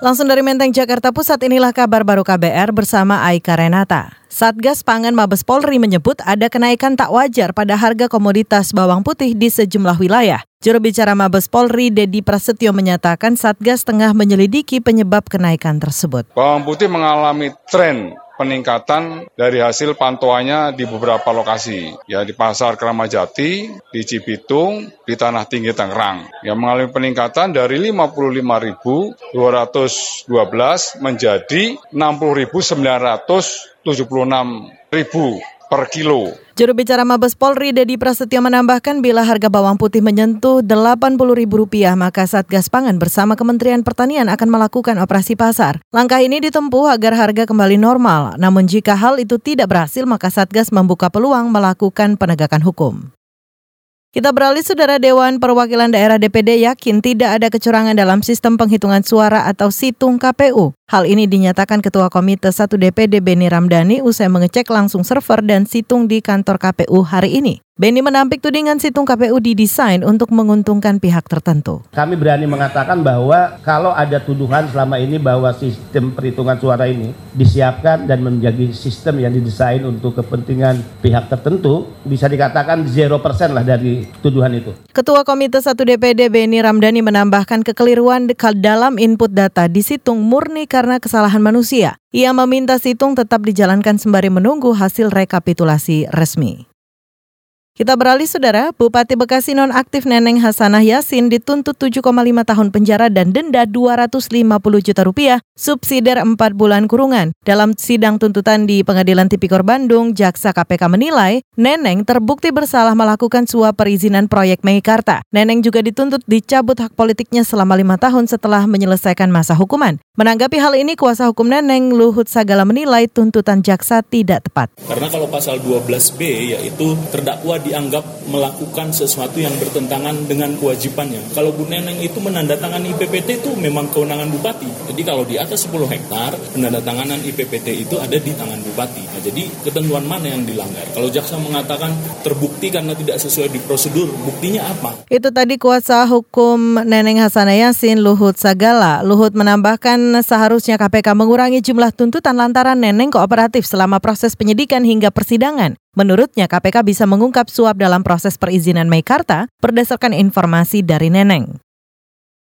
Langsung dari Menteng, Jakarta Pusat, inilah kabar baru KBR bersama Aika Renata. Satgas Pangan Mabes Polri menyebut ada kenaikan tak wajar pada harga komoditas bawang putih di sejumlah wilayah. Juru bicara Mabes Polri, Dedi Prasetyo menyatakan Satgas tengah menyelidiki penyebab kenaikan tersebut. Bawang putih mengalami tren peningkatan dari hasil pantauannya di beberapa lokasi, ya di Pasar Keramajati, di Cibitung, di Tanah Tinggi Tangerang, yang mengalami peningkatan dari 55.212 menjadi 60.976.000 per kilo. Juru bicara Mabes Polri Dedi Prasetyo menambahkan bila harga bawang putih menyentuh Rp80.000 maka Satgas Pangan bersama Kementerian Pertanian akan melakukan operasi pasar. Langkah ini ditempuh agar harga kembali normal. Namun jika hal itu tidak berhasil maka Satgas membuka peluang melakukan penegakan hukum. Kita beralih, Saudara Dewan Perwakilan Daerah DPD yakin tidak ada kecurangan dalam sistem penghitungan suara atau situng KPU. Hal ini dinyatakan Ketua Komite 1 DPD Beni Ramdhani usai mengecek langsung server dan situng di kantor KPU hari ini. Beni menampik tudingan situng KPU didesain untuk menguntungkan pihak tertentu. Kami berani mengatakan bahwa kalau ada tuduhan selama ini bahwa sistem perhitungan suara ini disiapkan dan menjadi sistem yang didesain untuk kepentingan pihak tertentu, bisa dikatakan 0% lah dari tuduhan itu. Ketua Komite 1 DPD Beni Ramdhani menambahkan kekeliruan dalam input data di situng murni karena kesalahan manusia. Ia meminta situng tetap dijalankan sembari menunggu hasil rekapitulasi resmi. Kita beralih saudara, Bupati Bekasi nonaktif Neneng Hasanah Yasin dituntut 7,5 tahun penjara dan denda 250 juta rupiah, subsidiar 4 bulan kurungan. Dalam sidang tuntutan di Pengadilan Tipikor Bandung, Jaksa KPK menilai Neneng terbukti bersalah melakukan suap perizinan proyek Meikarta. Neneng juga dituntut dicabut hak politiknya selama lima tahun setelah menyelesaikan masa hukuman. Menanggapi hal ini, kuasa hukum Neneng Luhut Sagala menilai tuntutan jaksa tidak tepat. Karena kalau pasal 12B yaitu terdakwa di dianggap melakukan sesuatu yang bertentangan dengan kewajibannya. Kalau Bu Neneng itu menandatangani IPPT itu memang kewenangan bupati. Jadi kalau di atas 10 hektar, penandatanganan IPPT itu ada di tangan bupati. Nah, jadi ketentuan mana yang dilanggar? Kalau jaksa mengatakan terbukti karena tidak sesuai di prosedur, buktinya apa? Itu tadi kuasa hukum Neneng Hasanah Yasin Luhut Sagala. Luhut menambahkan seharusnya KPK mengurangi jumlah tuntutan lantaran Neneng kooperatif selama proses penyidikan hingga persidangan. Menurutnya KPK bisa mengungkap suap dalam proses perizinan Meikarta berdasarkan informasi dari Neneng.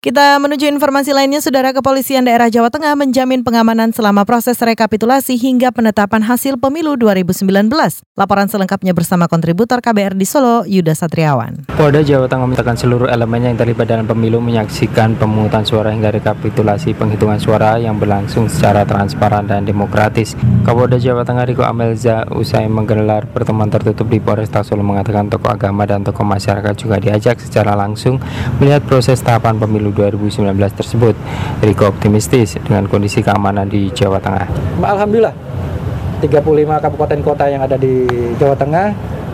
Kita menuju informasi lainnya, Saudara Kepolisian Daerah Jawa Tengah menjamin pengamanan selama proses rekapitulasi hingga penetapan hasil pemilu 2019. Laporan selengkapnya bersama kontributor KBR di Solo, Yuda Satriawan. Polda Jawa Tengah memintakan seluruh elemen yang terlibat dalam pemilu menyaksikan pemungutan suara hingga rekapitulasi penghitungan suara yang berlangsung secara transparan dan demokratis. Kapolda Jawa Tengah Riko Amelza usai menggelar pertemuan tertutup di Polresta Solo mengatakan tokoh agama dan tokoh masyarakat juga diajak secara langsung melihat proses tahapan pemilu 2019 tersebut. Riko optimistis dengan kondisi keamanan di Jawa Tengah. Alhamdulillah, 35 kabupaten kota yang ada di Jawa Tengah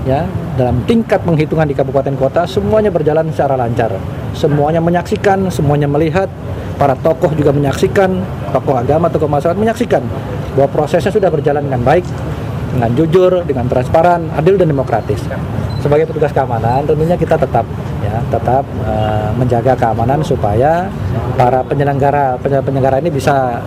ya dalam tingkat penghitungan di kabupaten kota semuanya berjalan secara lancar. Semuanya menyaksikan, semuanya melihat, para tokoh juga menyaksikan, tokoh agama, tokoh masyarakat menyaksikan bahwa prosesnya sudah berjalan dengan baik, dengan jujur, dengan transparan, adil dan demokratis. Sebagai petugas keamanan, tentunya kita tetap ya tetap uh, menjaga keamanan supaya para penyelenggara penyelenggara ini bisa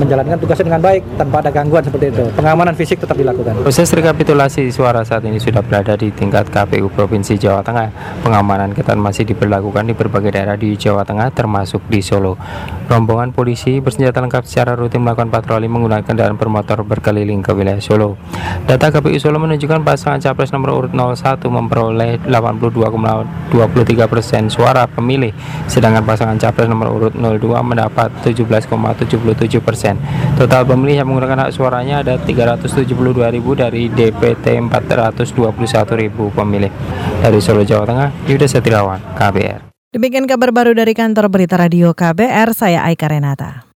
menjalankan tugasnya dengan baik tanpa ada gangguan seperti itu. Pengamanan fisik tetap dilakukan. Proses rekapitulasi suara saat ini sudah berada di tingkat KPU Provinsi Jawa Tengah. Pengamanan ketat masih diberlakukan di berbagai daerah di Jawa Tengah termasuk di Solo. Rombongan polisi bersenjata lengkap secara rutin melakukan patroli menggunakan kendaraan bermotor berkeliling ke wilayah Solo. Data KPU Solo menunjukkan pasangan capres nomor urut 01 memperoleh 82,20 23 persen suara pemilih, sedangkan pasangan capres nomor urut 02 mendapat 17,77 persen. Total pemilih yang menggunakan hak suaranya ada 372 ribu dari DPT 421 ribu pemilih. Dari Solo, Jawa Tengah, Yuda Setirawan, KBR. Demikian kabar baru dari kantor Berita Radio KBR, saya Aika Renata.